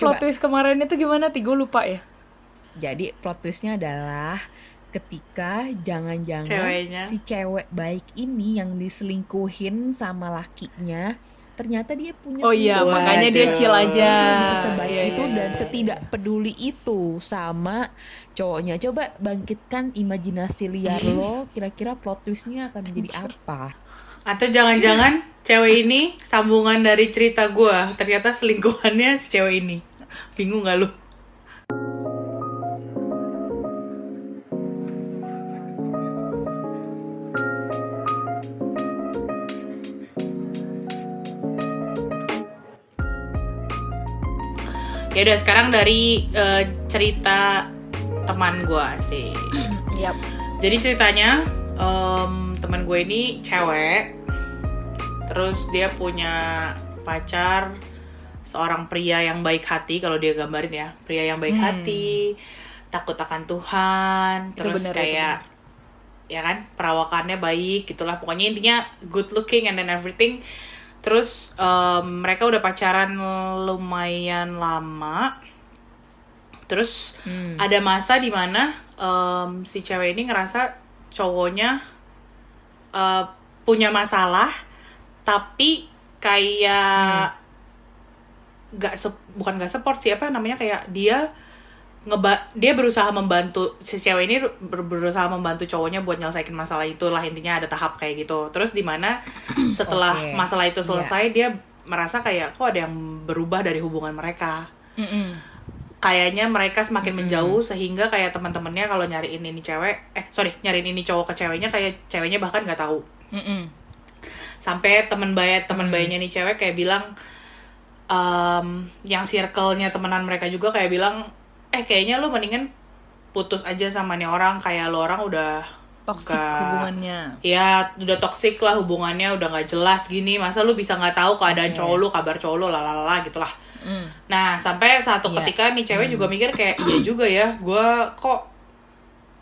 plot Coba. twist kemarin itu gimana? Tigo lupa ya. Jadi plot twistnya adalah ketika jangan-jangan Ceweknya. si cewek baik ini yang diselingkuhin sama lakinya ternyata dia punya Oh iya, makanya dia chill aja. bisa sebaik Iya, itu iya, dan iya, setidak peduli itu sama cowoknya. Coba bangkitkan imajinasi liar lo, kira-kira plot twistnya akan menjadi apa? Atau jangan-jangan cewek ini sambungan dari cerita gua ternyata selingkuhannya si cewek ini. Bingung gak lu? Ya udah sekarang dari eh, cerita teman gua sih. Yap. Jadi ceritanya em, teman gue ini cewek, terus dia punya pacar seorang pria yang baik hati kalau dia gambarin ya, pria yang baik Hmm. hati, takut akan Tuhan, Itu terus bener, kayak ya kan perawakannya baik gitulah pokoknya intinya good looking and then everything. Terus em, mereka udah pacaran lumayan lama. Terus Hmm. ada masa di mana em, si cewek ini ngerasa cowoknya eh, punya masalah tapi kayak nggak sep- bukan nggak support sih apa namanya kayak dia ngeba dia berusaha membantu si cewek ini ber- berusaha membantu cowoknya buat nyelesain masalah itu lah intinya ada tahap kayak gitu terus di mana setelah Oke. masalah itu selesai dia merasa kayak kok ada yang berubah dari hubungan mereka Mm-mm. kayaknya mereka semakin menjauh sehingga kayak teman-temannya kalau nyariin ini cewek eh sorry nyariin ini cowok ke ceweknya kayak ceweknya bahkan nggak tahu Mm-mm. sampai teman bayat teman bayanya nih cewek kayak bilang em, yang circle-nya temenan mereka juga kayak bilang eh kayaknya lu mendingan putus aja sama nih orang kayak lo orang udah Toxic hubungannya. ya udah toxic lah hubungannya udah nggak jelas gini masa lu bisa nggak tahu keadaan cowok lu kabar cowok lu lalala gitulah Mm. Nah, sampai satu Iya. ketika nih cewek juga mikir kayak iya juga ya, gue kok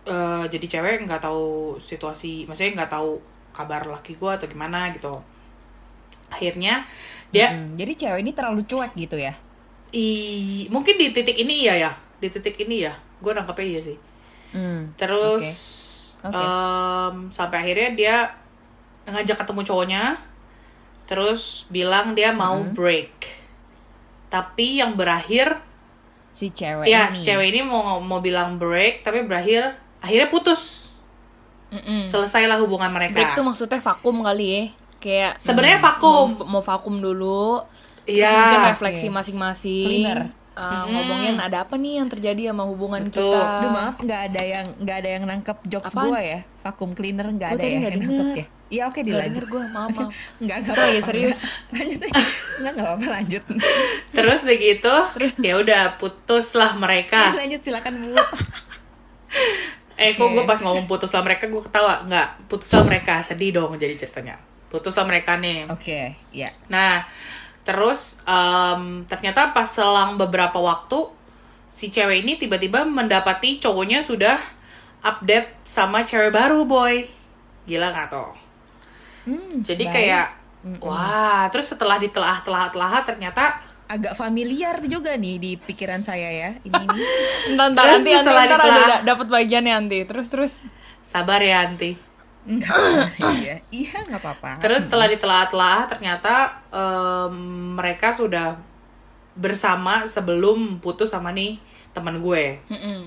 eh, jadi cewek nggak tahu situasi, maksudnya nggak tahu kabar laki gue atau gimana gitu. Akhirnya dia Hmm, jadi cewek ini terlalu cuek gitu ya? i mungkin di titik ini iya ya, di titik ini ya, gue nangkepnya iya sih. Hmm, Terus Oke. Oke. em, sampai akhirnya dia ngajak ketemu cowoknya, terus bilang dia mau break. Tapi yang berakhir si cewek ya ini. si cewek ini mau mau bilang break tapi berakhir akhirnya putus Mm-mm. selesailah hubungan mereka Break tuh maksudnya vakum kali ya. Kayak sebenarnya mau, vakum mau vakum dulu. Iya. Mungkin refleksi masing-masing. Cleaner. Uh, Ngomongin ada apa nih yang terjadi sama hubungan Betul. kita. Aduh maaf nggak ada yang nggak ada yang nangkep jokes Apaan? gue ya vakum cleaner nggak ada ya yang nangkep ya iya oke Gak dilanjut gue, maaf maaf. nggak nggak Apa ya, apa-apa. serius? lanjut aja nggak nggak apa lanjut terus udah gitu ya udah putus lah mereka lanjut silakan bu eh kok gue pas ngomong putus lah mereka gue ketawa nggak putus lah mereka sedih dong jadi ceritanya putus lah mereka nih oke ya Nah, terus em, ternyata pas selang beberapa waktu si cewek ini tiba-tiba mendapati cowoknya sudah update sama cewek baru, boy. Gila nggak tuh? Hmm, Jadi baik. kayak wah, terus setelah ditelah-telah-telah ternyata agak familiar juga nih di pikiran saya ya ini nih Ntar, ntar, Terus nanti, nanti, ditelah- da- dapat bagiannya nanti. Terus, terus. sabar ya, Anti. nggak apa-apa iya iya nggak apa-apa Terus setelah ditelah-telah ternyata em, mereka sudah bersama sebelum putus sama nih teman gue. Mm-mm.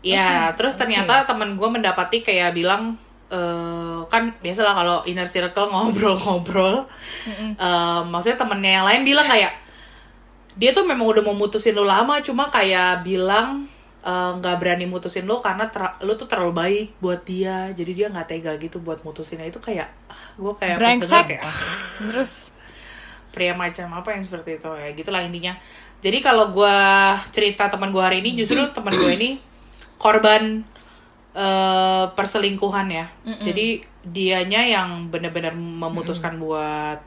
Ya, terus ternyata temen gue mendapati kayak bilang eh kan biasalah kalau inner circle ngobrol-ngobrol, eh, maksudnya temennya yang lain bilang kayak dia tuh memang udah mau mutusin lo lama, cuma kayak bilang eh, nggak berani mutusin lo karena ter- lo tuh terlalu baik buat dia, jadi dia nggak tega gitu buat mutusinnya. Itu kayak gue kayak Brengsek. kayak ah, Terus. pria macam apa yang seperti itu. Ya gitulah intinya. Jadi kalau gue cerita teman gue hari ini justru teman gue ini korban eh, perselingkuhan ya. Jadi dianya yang benar-benar memutuskan buat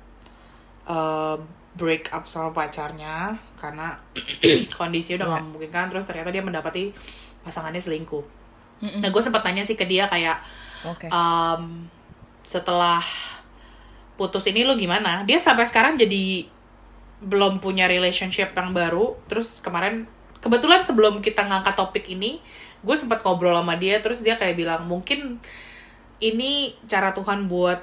eh, break up sama pacarnya karena kondisi udah nggak memungkinkan terus ternyata dia mendapati pasangannya selingkuh. Nah gue sempat tanya sih ke dia kayak oke. um, setelah putus ini lo gimana? Dia sampai sekarang jadi belum punya relationship yang baru. Terus kemarin kebetulan sebelum kita ngangkat topik ini gue sempat ngobrol sama dia. Terus dia kayak bilang mungkin ini cara Tuhan buat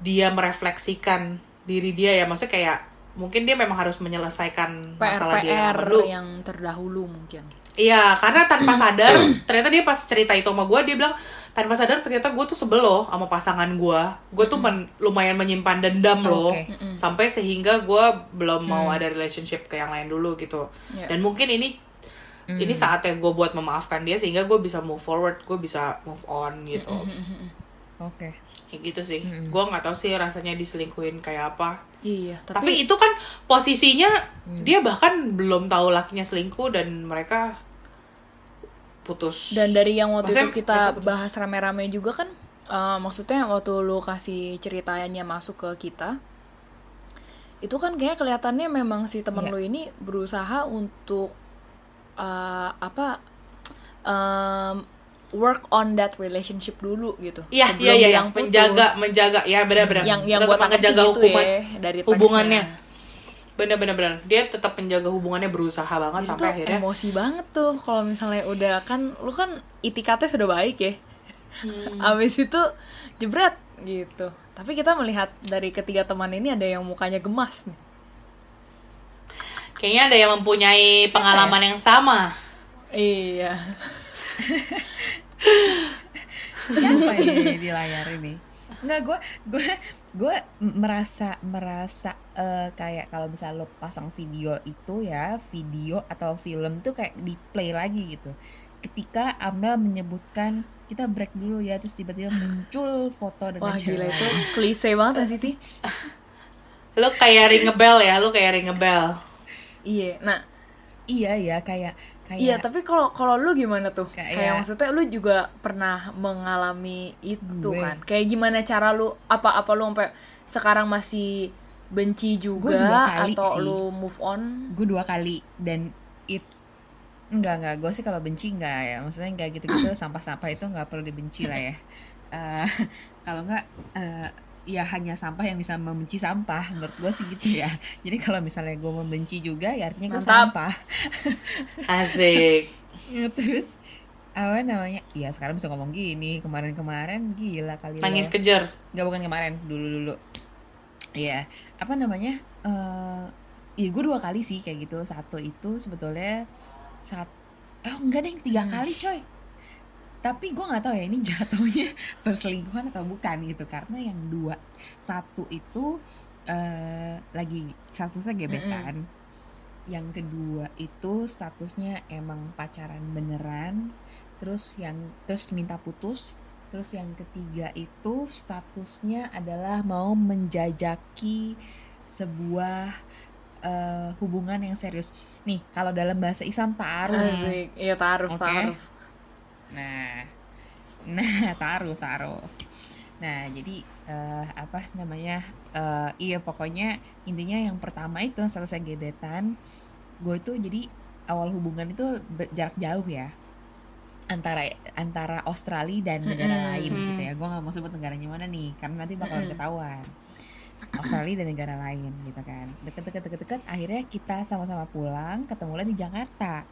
dia merefleksikan diri dia ya. Maksudnya kayak mungkin dia memang harus menyelesaikan masalah dia yang PR dulu yang terdahulu mungkin. Iya, karena tanpa sadar, ternyata dia pas cerita itu sama gue, dia bilang tanpa sadar ternyata gue tuh sebel loh sama pasangan gue. Gue tuh men- lumayan menyimpan dendam loh, Oke. sampai sehingga gue belum mau ada relationship ke yang lain dulu gitu. Iya. Dan mungkin ini ini saatnya gue buat memaafkan dia sehingga gue bisa move forward, gue bisa move on gitu. Oke. Kayak gitu sih. Gue nggak tahu sih rasanya diselingkuhin kayak apa. Iya, Tapi, tapi, itu kan posisinya dia bahkan belum tahu lakinya selingkuh dan mereka putus. dan dari yang waktu Maksudnya itu kita bahas rame-rame juga kan eh, maksudnya waktu lu kasih ceritanya masuk ke kita itu kan kayak kelihatannya memang si temen Iya. lu ini berusaha untuk eh, apa em, work on that relationship dulu gitu Iya, sebelum iya, iya, yang putus. menjaga, menjaga, ya benar-benar. yang yang Tetap buat menjaga gitu hukuman, ya dari hubungannya. benar. Dia tetap menjaga hubungannya, berusaha banget itu sampai tuh akhirnya. emosi banget tuh kalau misalnya udah kan lu kan itikatnya sudah baik ya Hmm. abis itu jebret gitu tapi kita melihat dari ketiga teman ini ada yang mukanya gemas nih Kayaknya ada yang mempunyai pengalaman yang sama. iya Siapa ini di layar ini? Enggak, gue gue gue merasa merasa eh, kayak kalau misalnya lo pasang video itu ya video atau film tuh kayak di play lagi gitu. Ketika Amel menyebutkan kita break dulu ya, terus tiba-tiba muncul foto dengan wah gila itu klise banget sih Ti? Lu kayak ring a bell ya, lu kayak ring a bell. iya nah Iya ya, kayak kayak iya tapi kalau kalau lu gimana tuh? Kayak- kayak maksudnya lu juga pernah mengalami itu Gue. kan? Kayak gimana cara lu apa apa lu sampai sekarang masih benci juga dua kali atau sih. lu move on? Gue dua kali dan it enggak enggak. Gue sih kalau benci enggak ya. Maksudnya enggak gitu-gitu sampah-sampah itu enggak perlu dibenci lah ya. Eh, kalau enggak eh, ya hanya sampah yang bisa membenci sampah menurut gue sih gitu ya. Jadi kalau misalnya gue membenci juga ya artinya gue sampah. Asik. Ya, terus apa namanya? Ya sekarang bisa ngomong gini kemarin-kemarin gila kali lo. Nangis kejar. nggak bukan kemarin dulu dulu Iya apa namanya? Eh ya gue dua kali sih kayak gitu. Satu itu sebetulnya saat oh enggak deh tiga kali coy tapi gue nggak tahu ya ini jatuhnya perselingkuhan atau bukan gitu. Karena yang dua satu itu eh lagi statusnya gebetan. Yang kedua itu statusnya emang pacaran beneran. Terus yang terus minta putus. Terus yang ketiga itu statusnya adalah mau menjajaki sebuah eh, hubungan yang serius. Nih kalau dalam bahasa Islam taruh asik. Iya taruh Oke. taruh Nah, nah taruh taruh. Nah jadi eh, apa namanya? eh, iya pokoknya intinya yang pertama itu yang selesai gebetan, gue itu jadi awal hubungan itu jarak jauh ya antara antara Australia dan negara Mm-mm. lain gitu ya. Gue nggak mau sebut negaranya mana nih, karena nanti bakalan Mm-mm. ketahuan. Australia dan negara lain gitu kan. Deket-deket deket-deket akhirnya kita sama-sama pulang, ketemulah di Jakarta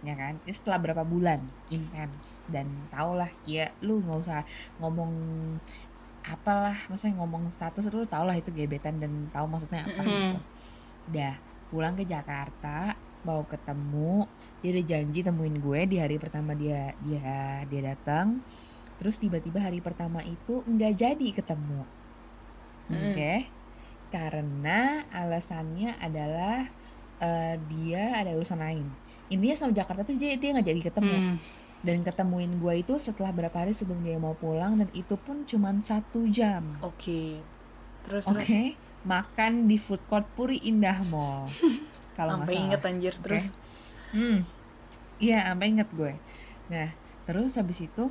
ya kan? Ini setelah berapa bulan? Intens dan tau lah ya lu nggak usah ngomong apalah maksudnya ngomong status lu tau lah itu gebetan dan tahu maksudnya apa Mm-mm. gitu. Udah pulang ke Jakarta mau ketemu dia udah janji temuin gue di hari pertama dia dia dia datang. Terus tiba-tiba hari pertama itu nggak jadi ketemu. Mm. oke? Karena alasannya adalah eh, dia ada urusan lain intinya sama Jakarta tuh dia dia nggak jadi ketemu Hmm. dan ketemuin gue itu setelah berapa hari sebelum dia mau pulang dan itu pun cuman satu jam oke terus oke terus makan di food court Puri Indah Mall kalau nggak sampai salah inget anjir terus Hmm. Iya, sampai inget gue. Nah, terus habis itu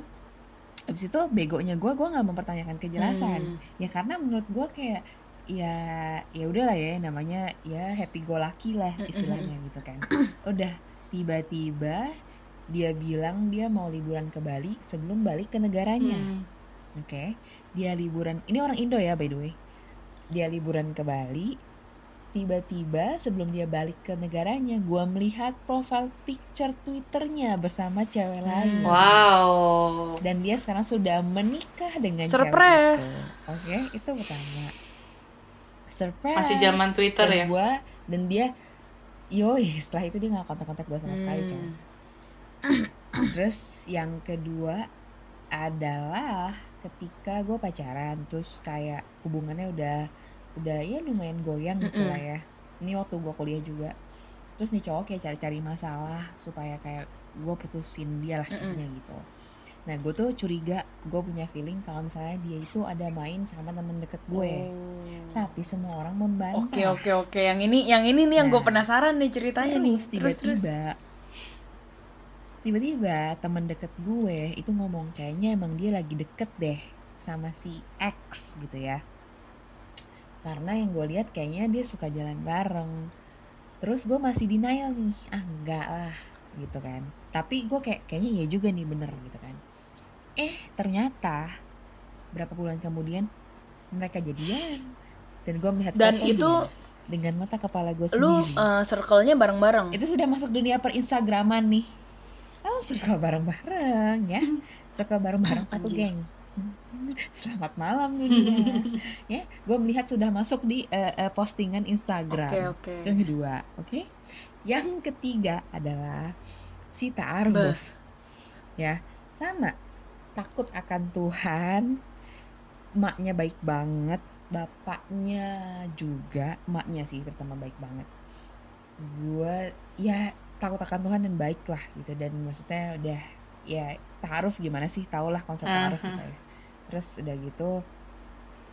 habis itu begonya gue gue nggak mempertanyakan kejelasan. Hmm. Ya karena menurut gue kayak ya ya udahlah ya namanya ya happy go lucky lah istilahnya gitu kan. Udah tiba-tiba dia bilang dia mau liburan ke Bali sebelum balik ke negaranya. Hmm. Oke, dia liburan. Ini orang Indo ya by the way. Dia liburan ke Bali. tiba-tiba sebelum dia balik ke negaranya gue melihat profile picture twitternya bersama cewek lain Wow. dan dia sekarang sudah menikah dengan Surprise. cewek itu oke itu pertama surprise Masih zaman Twitter dan ya? gua dan dia yoi setelah itu dia nggak kontak-kontak gue sama sekali coy terus yang kedua adalah ketika gue pacaran terus kayak hubungannya udah udah ya lumayan goyang gitu lah ya. Ini waktu gue kuliah juga. Terus nih cowok kayak cari-cari masalah supaya kayak gue putusin dia lah intinya gitu nah gue tuh curiga gue punya feeling kalau misalnya dia itu ada main sama temen deket gue tapi semua orang membantah. Oke oke oke. Yang ini yang ini nih yang gue Nah, penasaran nih ceritanya nih. terus Terus terus. tiba-tiba tiba-tiba teman deket gue itu ngomong kayaknya emang dia lagi deket deh sama si X gitu ya. Karena yang gue lihat kayaknya dia suka jalan bareng. Terus gue masih denial nih ah enggak lah gitu kan. Tapi gue kayak kayaknya iya juga nih bener gitu kan eh ternyata berapa bulan kemudian mereka jadian. Dan gue melihat Dan itu- dengan mata kepala gue Lu sendiri. eh, circle-nya bareng-bareng. itu sudah masuk dunia perinstagraman nih. Oh circle bareng-bareng ya. Circle bareng-bareng satu geng. Selamat malam dunia. Ya gue melihat sudah masuk di eh, eh, postingan Instagram Oke oke. yang kedua oke? Yang ketiga adalah si Beh. ta'aruf ya sama takut akan Tuhan maknya baik banget bapaknya juga maknya sih terutama baik banget gue ya takut akan Tuhan dan baik lah gitu dan maksudnya udah ya taaruf gimana sih tau lah konsep taaruf gitu ya terus udah gitu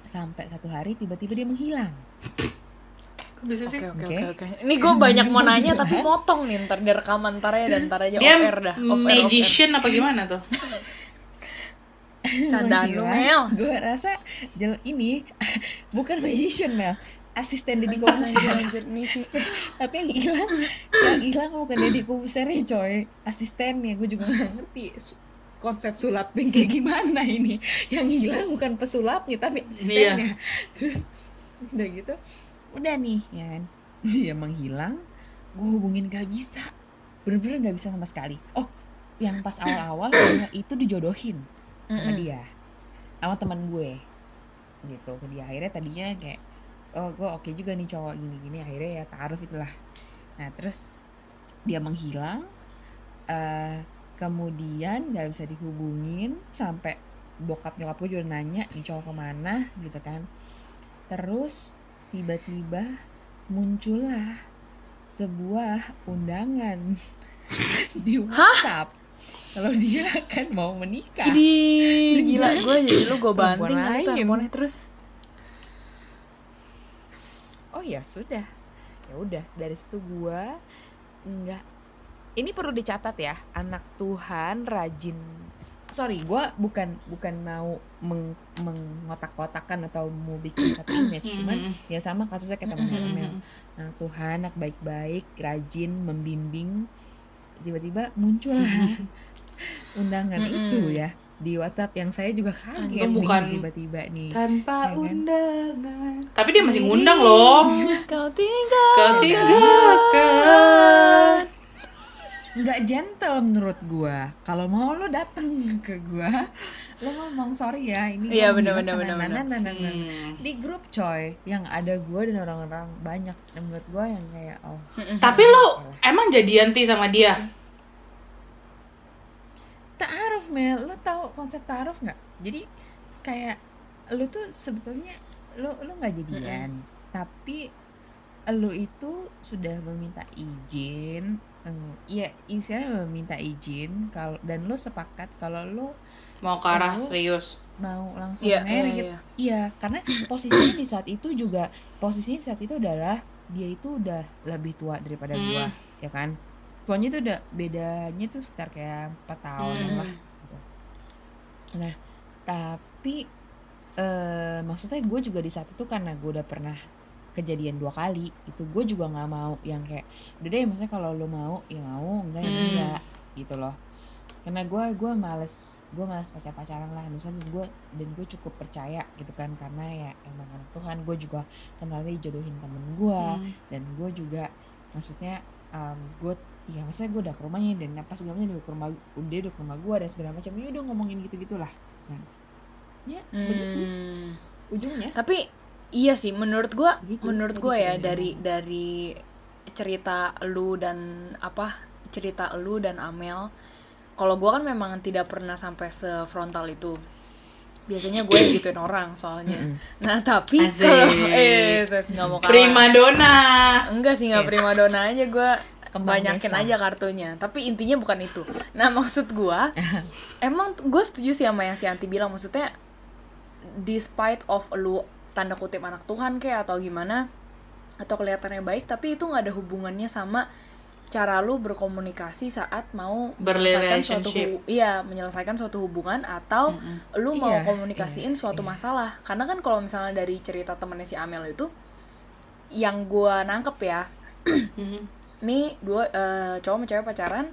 sampai satu hari tiba-tiba dia menghilang Kok bisa sih? Oke oke Oke. oke oke. Ini gue banyak mau nanya tapi motong nih ntar di rekaman ntar ya dan ntar aja Dia off air dah. Off air, off air. magician apa gimana tuh? Candaan lu Mel. gue rasa jel ini bukan magician Mel. Asisten Deddy Anjir Corbuzier anjir nih sih. tapi yang hilang yang hilang bukan Deddy Corbuzier coy. Asistennya gue juga gak ngerti konsep sulap yang kayak gimana ini. Yang hilang bukan pesulapnya tapi asistennya. Terus udah gitu udah nih ya kan. Dia menghilang gue hubungin gak bisa. Bener-bener gak bisa sama sekali. Oh yang pas awal-awal itu dijodohin sama Mm-mm. dia sama teman gue gitu. Ke dia akhirnya tadinya kayak oh gue oke juga nih cowok gini-gini akhirnya ya taruh itulah. Nah terus dia menghilang eh kemudian nggak bisa dihubungin sampai bokap nyokap gue juga nanya nih cowok ke mana? Gitu kan. Terus tiba-tiba muncullah sebuah undangan di WhatsApp kalau dia akan mau menikah. Idih, gila gue jadi lu gue banting kali handphonenya terus. oh ya sudah. Ya udah dari situ gua nggak ini perlu dicatat ya anak Tuhan rajin sorry gua bukan bukan mau meng, mengotak-kotakan atau mau bikin satu image cuman ya sama kasusnya teman Mel anak Tuhan anak baik-baik rajin membimbing tiba-tiba muncul undangan Mm-mm. itu ya di WhatsApp yang saya juga kaget nih bukan- tiba-tiba nih Tanpa Ya kan? undangan. Tapi dia masih ngundang loh. Kau tinggal. Kau tinggalkan. nggak gentle menurut gua kalau mau lo datang ke gua lo ngomong sorry ya ini Iya, Nana, Nana." Hmm. di grup coy yang ada gua dan orang-orang banyak dan menurut gua yang kayak oh. Tapi lu emang jadian ti sama dia? ta'aruf Mel. Lo tahu konsep ta'aruf nggak? Jadi kayak lo tuh sebetulnya lo lo nggak jadian. Tapi lo itu sudah meminta izin Iya, istilahnya meminta izin kalau dan lo sepakat kalau lo Mau ke arah Oh. serius. mau langsung iya, married. iya. Iya, karena posisinya di saat itu juga posisinya saat itu adalah dia itu udah lebih tua daripada Hmm. gua, ya kan? Tuanya itu udah bedanya tuh sekitar kayak 4 tahun Hmm. lah. gitu. Nah, tapi eh maksudnya gue juga di saat itu karena gue udah pernah kejadian dua kali itu gue juga nggak mau yang kayak udah deh maksudnya kalau lo mau ya mau enggak ya Hmm. enggak gitu loh karena gue gue males gue males pacar pacaran lah misalnya gue dan gue cukup percaya gitu kan karena ya emang anak Tuhan. Gue juga kenalnya jodohin temen gue Hmm. dan gue juga maksudnya um, gue ya maksudnya gue udah ke rumahnya dan pas segalanya dia ke rumah dia udah ke rumah gue dan segala macam. Ya udah ngomongin gitu gitulah nah, ya begitu. Hmm. ujungnya? Tapi iya sih menurut gua Gitu, menurut gitu ya dari dari cerita lu dan apa cerita lu dan Amel kalau gua kan memang tidak pernah sampai sefrontal itu. Biasanya gue yang gituin orang soalnya. Nah tapi kalau eh nggak mau kalah. Prima donna. enggak sih nggak prima dona aja gue banyakin desa. aja kartunya. Tapi intinya bukan itu. Nah maksud gue emang gue setuju sih sama yang si Anti bilang. Maksudnya despite of lu tanda kutip anak Tuhan kayak atau gimana atau kelihatannya baik tapi itu nggak ada hubungannya sama cara lu berkomunikasi saat mau menyelesaikan suatu iya menyelesaikan suatu hubungan atau lu mau Iya, komunikasiin iya, suatu iya. masalah karena kan kalau misalnya dari cerita temennya si Amel itu yang gua nangkep ya Mhm. nih dua eh, cowok sama cewek pacaran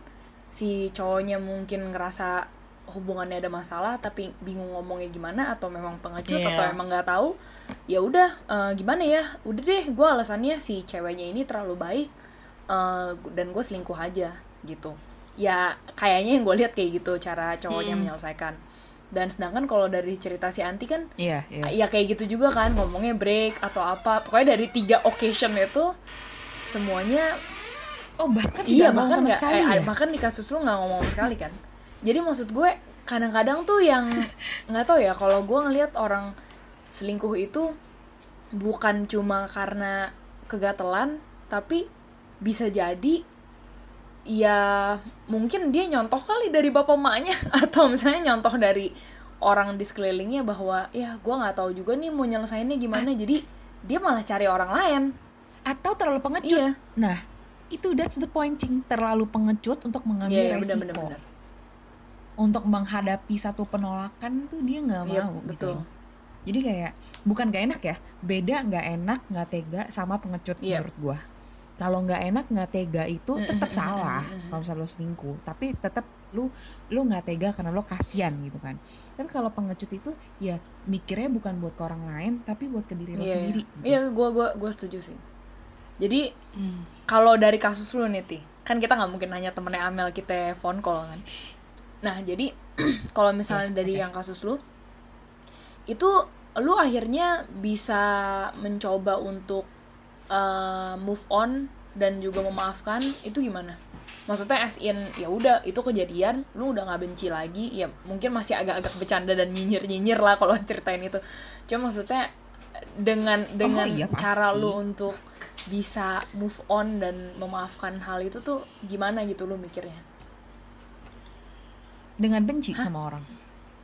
si cowoknya mungkin ngerasa hubungannya ada masalah tapi bingung ngomongnya gimana atau memang pengecut Iya. atau emang nggak tahu ya udah eh, gimana ya udah deh gue alasannya si ceweknya ini terlalu baik eh, dan gue selingkuh aja gitu. Ya kayaknya yang gue lihat kayak gitu cara cowoknya menyelesaikan. Dan sedangkan kalau dari cerita si Anti kan iya iya. ya kayak gitu juga kan ngomongnya break atau apa. Pokoknya dari tiga occasion itu semuanya oh bahkan iya bahkan sama nggak sekali eh, ya? bahkan di kasus lu nggak ngomong sama sekali kan? Jadi maksud gue kadang-kadang tuh yang nggak tahu ya kalau gue ngelihat orang selingkuh itu bukan cuma karena kegatelan tapi bisa jadi ya mungkin dia nyontoh kali dari bapak maknya atau misalnya nyontoh dari orang di sekelilingnya bahwa ya gue nggak tahu juga nih mau nyelesainnya gimana. Jadi dia malah cari orang lain. Atau terlalu pengecut. Iya. Nah itu that's the point cing. Terlalu pengecut untuk mengambil iya iya, resiko. benar benar. Untuk menghadapi satu penolakan tuh dia nggak Iya, mau gitu. betul. loh. jadi kayak bukan gak enak ya. Beda nggak enak nggak tega sama pengecut Iya. menurut gua kalau nggak enak nggak tega itu tetap salah kalau misalnya lo selingkuh tapi tetap lu lu nggak tega karena lo kasihan gitu kan tapi kalau pengecut itu ya mikirnya bukan buat ke orang lain tapi buat ke diri lo iya sendiri iya. gitu. iya gue gua gua setuju sih jadi Hmm. kalau dari kasus lu nih Ti, kan kita nggak mungkin nanya temennya Amel kita phone call kan nah jadi kalau misalnya Iya, dari oke. yang kasus lu itu lu akhirnya bisa mencoba untuk uh, move on dan juga memaafkan itu gimana? Maksudnya as in ya udah itu kejadian lu udah nggak benci lagi ya mungkin masih agak-agak bercanda dan nyinyir nyinyir lah kalau ceritain itu. Cuma maksudnya dengan dengan iya, pasti. cara lu untuk bisa move on dan memaafkan hal itu tuh gimana gitu lu mikirnya? Dengan benci sama orang.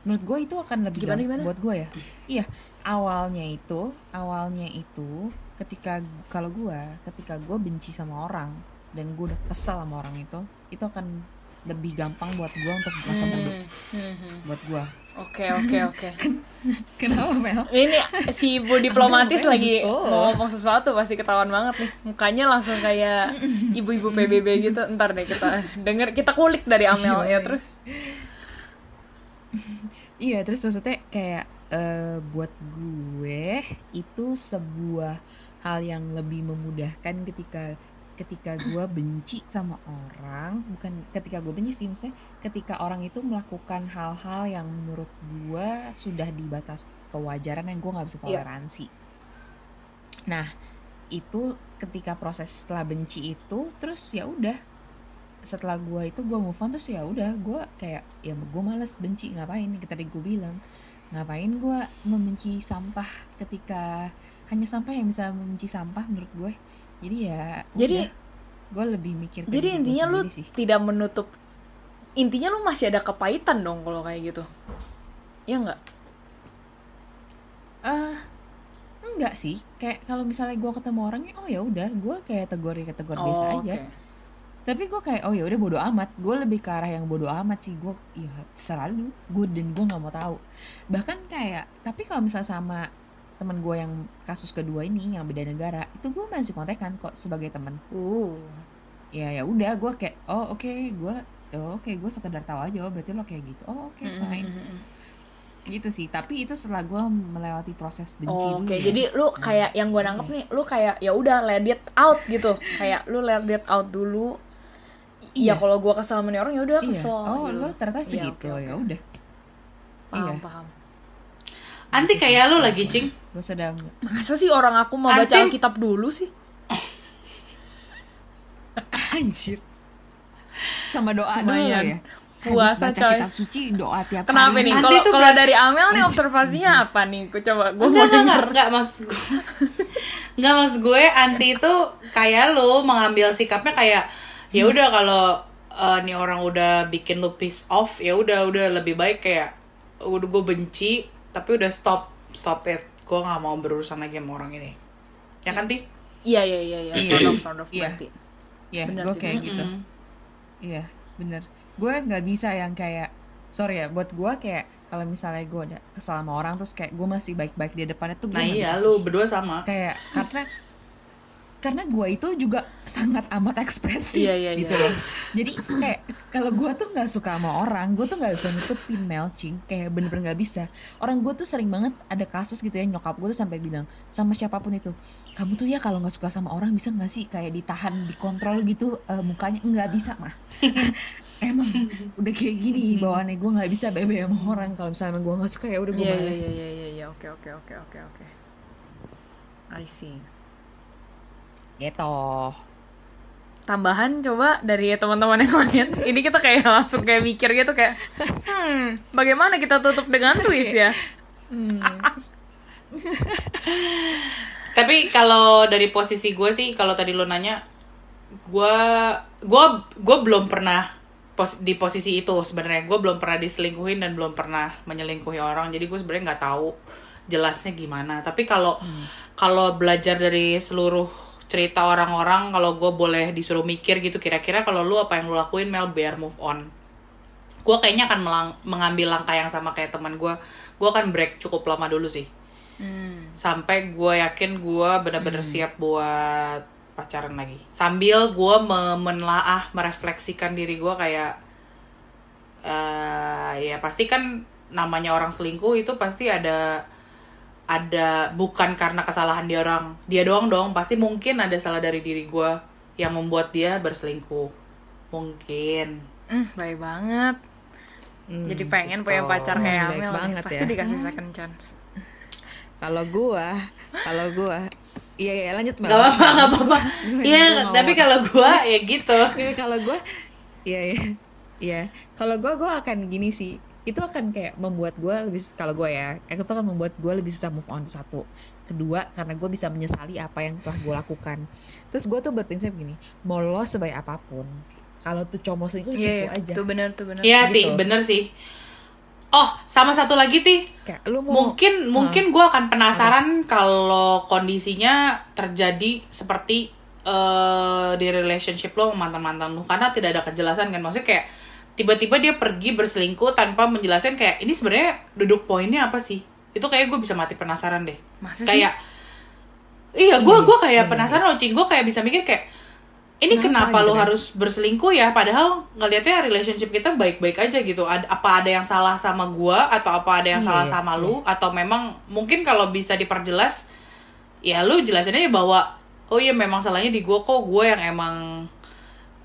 Menurut gue itu akan lebih Gimana, gimana? buat gue ya. Iya awalnya itu awalnya itu ketika kalau gue ketika gue benci sama orang dan gue udah kesel sama orang itu itu akan lebih gampang buat gue untuk merasa bodoh. Hmm, hmm. buat gue oke oke oke. Kenapa Mel? Ini si ibu diplomatis lagi oh. mau ngomong sesuatu pasti ketahuan banget nih. Mukanya langsung kayak ibu-ibu PBB gitu. Ntar deh kita denger kita kulik dari Amel ya terus. Iya, terus maksudnya kayak eh, buat gue itu sebuah hal yang lebih memudahkan ketika ketika gue benci sama orang, bukan ketika gue benci sih, maksudnya ketika orang itu melakukan hal-hal yang menurut gue sudah di batas kewajaran yang gue nggak bisa Iya. toleransi. Nah, itu ketika proses setelah benci itu, terus ya udah setelah gue itu gue move on terus ya udah gue kayak ya gue males benci ngapain kita tadi gue bilang ngapain gue membenci sampah ketika hanya sampah yang bisa membenci sampah menurut gue? Jadi ya Jadi- gue lebih mikir jadi intinya lu sih. tidak menutup intinya lu masih ada kepahitan dong kalau kayak gitu. Ya nggak? Eh enggak sih. Kayak kalau misalnya gue ketemu orangnya oh ya udah gue kayak tegur kategori biasa Oh, aja. oke. Tapi gue kayak oh ya udah bodo amat. Gue lebih ke arah yang bodo amat sih. Gue ya terserah lu. Gue dan gue nggak mau tahu. Bahkan kayak tapi kalau misalnya sama teman gue yang kasus kedua ini yang beda negara itu gue masih kontekan kok sebagai teman uh. Ya ya udah gue kayak oh oke gue oh, oke gue sekedar tahu aja oh berarti lo kayak gitu. Oh oke fine. gitu sih. Tapi itu setelah gue melewati proses benci Oh, Oke, ya. jadi lu kayak yang gue nangkep nih, lu kayak ya udah let it out gitu, kayak lu let it out dulu. Iya, Iya. kalau gue kesel sama nih orang ya udah iya kesel. oh gitu. lo ternyata Iya, segitu oke, oke. ya udah Paham, iya. paham. Anti kayak lu lagi, Cing. gue sudah Masa sih orang aku mau baca Anting- Alkitab dulu sih? anjir sama doa Lumayan. dulu ya Puasa, Habis baca coy. kitab suci doa tiap Kenapa hari nih? Kalau tuh kalau berat- dari Amel nih observasinya apa nih? Gue coba gue mau Enggak, enggak, enggak, denger. enggak, maksud gue anti itu kayak lu mengambil sikapnya kayak ya udah kalau eh, nih orang udah bikin lu piss off ya udah udah lebih baik kayak udah gue benci tapi udah stop stop it. Gue nggak mau berurusan lagi sama orang ini. Ya kan ti? Iya iya iya iya, Iya. sort of sort of Iya. berarti. ya Bener gue kayak bener. gitu. Iya bener gue nggak bisa yang kayak sorry ya buat gue kayak kalau misalnya gue ada kesal sama orang terus kayak gue masih baik-baik di depannya tuh gue nah iya lu berdua sama. Kayak karena karena gue itu juga sangat amat ekspresif Iya, iya, gitu iya. loh. Jadi kayak kalau gue tuh nggak suka sama orang gue tuh nggak bisa nutupin melcing kayak bener-bener nggak bisa. Orang gue tuh sering banget ada kasus gitu ya nyokap gue tuh sampai bilang sama siapa pun itu kamu tuh ya kalau nggak suka sama orang bisa nggak sih kayak ditahan dikontrol gitu eh, mukanya? Nggak bisa mah. Emang udah kayak gini bawaannya gue nggak bisa bebe sama orang. Kalau misalnya gue nggak suka ya udah gue Iya iya males iya iya iya. Oke oke oke oke oke. I see. Gitu Tambahan coba dari teman-teman yang lain. Ini kita kayak langsung kayak mikir gitu kayak, hmm, bagaimana kita tutup dengan twist ya? Tapi kalau dari posisi gue sih, kalau tadi lo nanya, gue gue gue belum pernah pos, di posisi itu sebenarnya. Gue belum pernah diselingkuhin dan belum pernah menyelingkuhi orang. Jadi gue sebenarnya nggak tahu jelasnya gimana. Tapi kalau kalau belajar dari seluruh cerita orang-orang, kalau gue boleh disuruh mikir gitu, kira-kira kalau lu apa yang lu lakuin Mel biar move on? Gue kayaknya akan melang- mengambil langkah yang sama kayak teman gue. Gue akan break cukup lama dulu sih Hmm. sampai gue yakin gue benar-benar siap buat pacaran lagi sambil gue me- menelaah merefleksikan diri gue kayak eh ya pasti kan namanya orang selingkuh itu pasti ada ada bukan karena kesalahan dia orang dia doang dong pasti mungkin ada salah dari diri gue yang membuat dia berselingkuh mungkin Hmm, baik banget. Hmm, Jadi pengen punya gitu. pacar kayak Hmm, baik Amel banget Pasti ya. dikasih second chance. Kalau gua, kalau gua, iya iya lanjut. Gak apa-apa, gak apa-apa. Iya, tapi kalau gue ya gitu. Iya, kalau gua, iya iya, iya. Kalau gua, gua akan gini sih. Itu akan kayak membuat gua lebih kalau gua ya, itu akan membuat gua lebih susah move on satu. Kedua, karena gue bisa menyesali apa yang telah gue lakukan. Terus gue tuh berprinsip gini, mau lo sebaik apa pun, kalau tuh cowok selingkuh Iya, ya selingkuh iya. aja. Tuh benar tuh benar. Iya Gitu. sih, bener sih. Oh, sama satu lagi ti, Kayak lu mau mungkin mungkin gue akan penasaran kalau kondisinya terjadi seperti eh di relationship lo sama mantan mantan lu karena tidak ada kejelasan kan maksudnya kayak tiba-tiba dia pergi berselingkuh tanpa menjelaskan kayak ini sebenarnya duduk poinnya apa sih? Itu kayak gue bisa mati penasaran deh. Masa sih? kayak iya gue Iya, gue kayak iya, penasaran loh cing gue kayak bisa mikir kayak ini Kenapa kenapa, lo gitu kan? harus berselingkuh ya? Padahal ngelihatnya relationship kita baik-baik aja gitu. Ad- apa ada yang salah sama gua atau apa ada yang Iya, salah iya, sama lu? Atau memang mungkin kalau bisa diperjelas ya lu jelasin aja bahwa oh iya memang salahnya di gua kok. Gua yang emang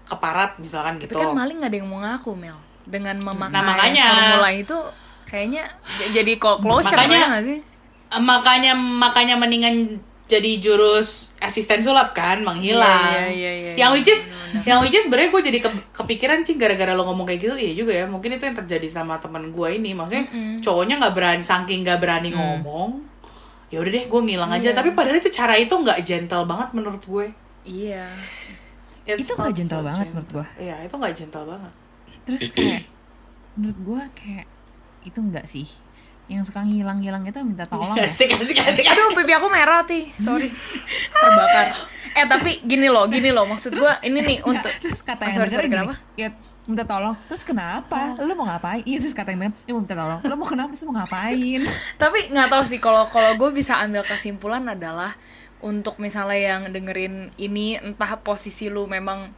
keparat misalkan Tapi gitu kan maling gak ada yang mau ngaku Mel. Dengan memakai Nah, makanya. formula itu kayaknya jadi kok closure Makanya- ya sih? Eh, makanya makanya mendingan jadi jurus asisten sulap kan menghilang. Iya, iya, iya, iya, yang which is benar-benar. yang which is sebenarnya gue jadi ke- kepikiran cing gara-gara lo ngomong kayak gitu iya juga ya mungkin itu yang terjadi sama temen gue ini maksudnya cowoknya nggak berani saking nggak berani ngomong ya udah deh gue ngilang aja Iya. tapi padahal itu cara itu nggak gentle banget menurut gue Iya. It's Itu nggak gentle so banget gentle. menurut gua. iya itu nggak gentle banget. Terus kayak menurut gue kayak itu enggak sih? Yang suka ngilang-ngilang itu minta tolong ya? Asik asik asik. Aduh, pipi aku merah ti, sorry, terbakar. Eh tapi gini loh, gini loh, maksud gua ini nih Nggak, untuk terus kata Oh, yang sorry, sorry, bener kenapa? ya minta tolong. Terus kenapa? Lu mau ngapain? Iya terus kata yang mau minta tolong. Lu mau kenapa sih? Mau ngapain? Tapi nggak tahu sih kalau kalau gue bisa ambil kesimpulan adalah untuk misalnya yang dengerin ini entah posisi lu memang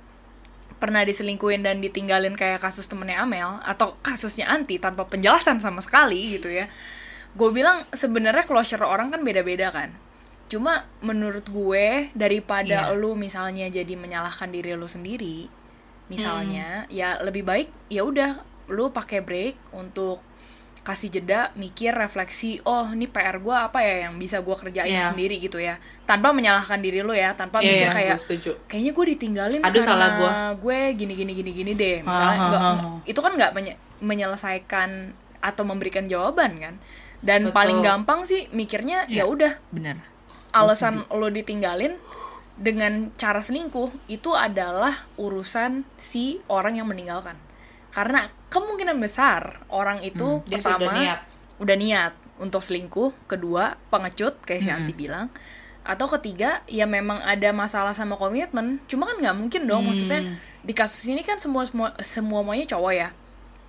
pernah diselingkuhin dan ditinggalin kayak kasus temennya Amel atau kasusnya Anti tanpa penjelasan sama sekali gitu ya. Gue bilang sebenarnya closure orang kan beda-beda kan. Cuma menurut gue daripada Iya. lu misalnya jadi menyalahkan diri lu sendiri misalnya ya lebih baik ya udah lu pakai break untuk kasih jeda mikir refleksi oh ini PR gue apa ya yang bisa gue kerjain Iya. sendiri gitu ya tanpa menyalahkan diri lu ya tanpa Iya, mikir iya, kayak kayaknya gue ditinggalin Ada karena salah gua. gue gini gini gini gini deh misalnya Ah, ah, nggak- ah, nggak- ah. itu kan nggak menye- menyelesaikan atau memberikan jawaban kan dan Betul. paling gampang sih mikirnya ya Iya. udah bener alasan lo ditinggalin dengan cara selingkuh itu adalah urusan si orang yang meninggalkan karena kemungkinan besar orang itu Dia pertama sudah niat. udah niat untuk selingkuh kedua pengecut kayak si Anti bilang atau ketiga ya memang ada masalah sama komitmen. Cuma kan nggak mungkin dong maksudnya di kasus ini kan semua semua semuanya cowok ya.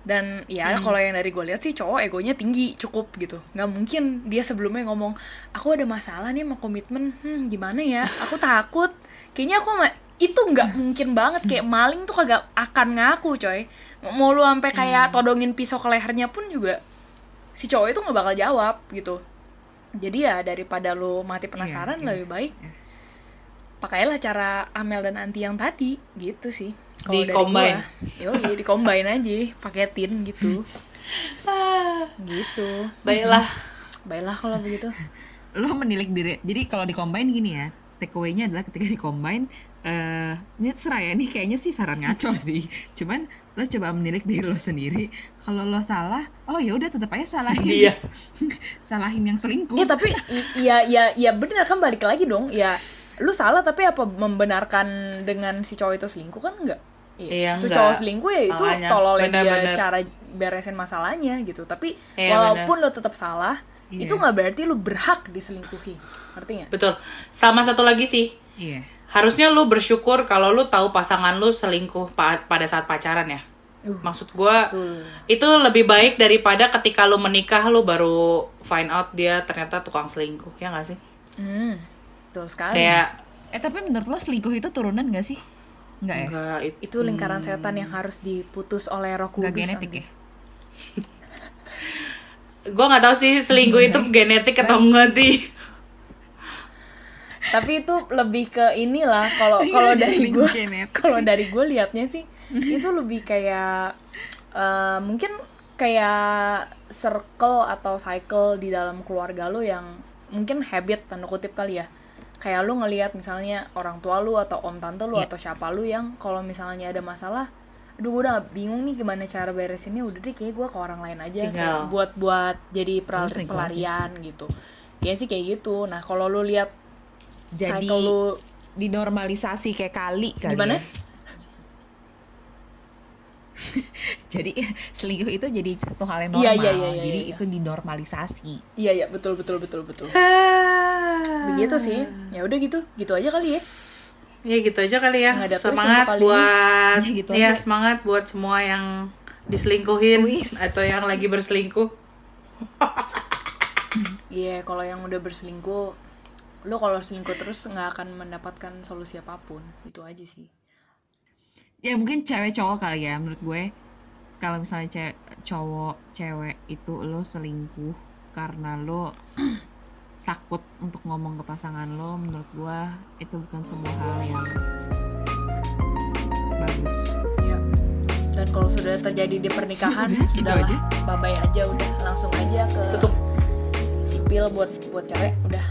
Dan ya kalau yang dari gue lihat sih cowok egonya tinggi cukup gitu. Nggak mungkin dia sebelumnya ngomong aku ada masalah nih sama komitmen. Hmm gimana ya? Aku takut. Kayaknya aku ma- itu nggak mungkin banget kayak maling tuh kagak akan ngaku coy. Mau lu sampai kayak todongin pisau ke lehernya pun juga si cowok itu nggak bakal jawab gitu. Jadi ya daripada lu mati penasaran iya. lebih baik pakailah cara Amel dan Anti yang tadi gitu sih. Kalau dari Di-combine. gua yo di combine aja paketin gitu. Gitu. Baiklah. baiklah kalau begitu. Lo menilik diri. Jadi kalau di combine gini ya takeaway-nya adalah ketika di combine eh ini terserah ya, ini kayaknya sih saran ngaco sih. Cuman lo coba menilik diri lo sendiri. Kalau lo salah oh ya udah tetap aja salahin Iya. salahin yang selingkuh. Iya tapi ya ya ya benar kan balik lagi dong. Ya lu salah tapi apa membenarkan dengan si cowok itu selingkuh kan enggak? Iya, itu enggak. cowok selingkuh ya itu Makanya, tololnya dia cara beresin masalahnya gitu. Tapi Iya, walaupun lo tetap salah Iya. itu nggak berarti lu berhak diselingkuhi. Ngerti nggak? Betul. Sama satu lagi sih. iya Harusnya lu bersyukur kalau lu tahu pasangan lu selingkuh pa- pada saat pacaran ya. Uh, Maksud gua betul. itu lebih baik daripada ketika lu menikah lu baru find out dia ternyata tukang selingkuh, ya gak sih? hmm, betul sekali Kayak eh tapi menurut lo selingkuh itu turunan gak sih Enggak ya enggak it- itu lingkaran setan yang harus diputus oleh roh Enggak kudus genetik nanti. ya gua nggak tahu sih selingkuh itu genetik atau enggak sih. Tapi itu lebih ke inilah kalau Iya, kalau jadi dari gue kalau dari gue liatnya sih itu lebih kayak eh, mungkin kayak circle atau cycle di dalam keluarga lo yang mungkin habit tanda kutip kali ya. Kayak lu ngelihat misalnya orang tua lu atau om tante lu Iya. atau siapa lu yang kalau misalnya ada masalah aduh gue udah bingung nih gimana cara beresinnya udah deh kayak gue ke orang lain aja. Kayak buat buat jadi pelarian gitu. Kayaknya sih kayak gitu. Nah kalau lu lihat jadi cycle lu dinormalisasi kayak kali kali gimana ya. jadi selingkuh itu jadi satu hal yang normal Iya, iya, iya, iya, jadi iya. itu dinormalisasi iya iya betul betul betul betul begitu sih ya udah gitu gitu aja kali ya Ya gitu aja kali ya. Nggak Semangat kali buat Ya, gitu ya aja. semangat buat semua yang diselingkuhin Twist. atau yang lagi berselingkuh. Iya, kalau yang udah berselingkuh, lo kalau selingkuh terus nggak akan mendapatkan solusi apa pun. Itu aja sih. ya mungkin cewek cowok kali ya menurut gue kalau misalnya cewek cowok cewek itu lo selingkuh karena lo takut untuk ngomong ke pasangan lo menurut gue itu bukan sebuah hal yang bagus Ya. Dan kalau sudah terjadi di pernikahan, Udah, gitu sudahlah, aja. bye-bye aja udah langsung aja ke Tutup. sipil buat buat cewek udah